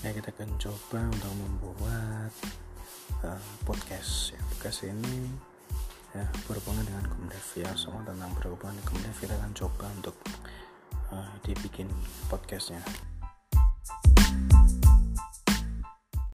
ya kita akan coba untuk membuat uh, podcast ya. Podcast ini ya berhubungan dengan Komdev. Ya semua tentang berhubungan dengan Komdev. Kita akan coba untuk uh, dibikin podcastnya.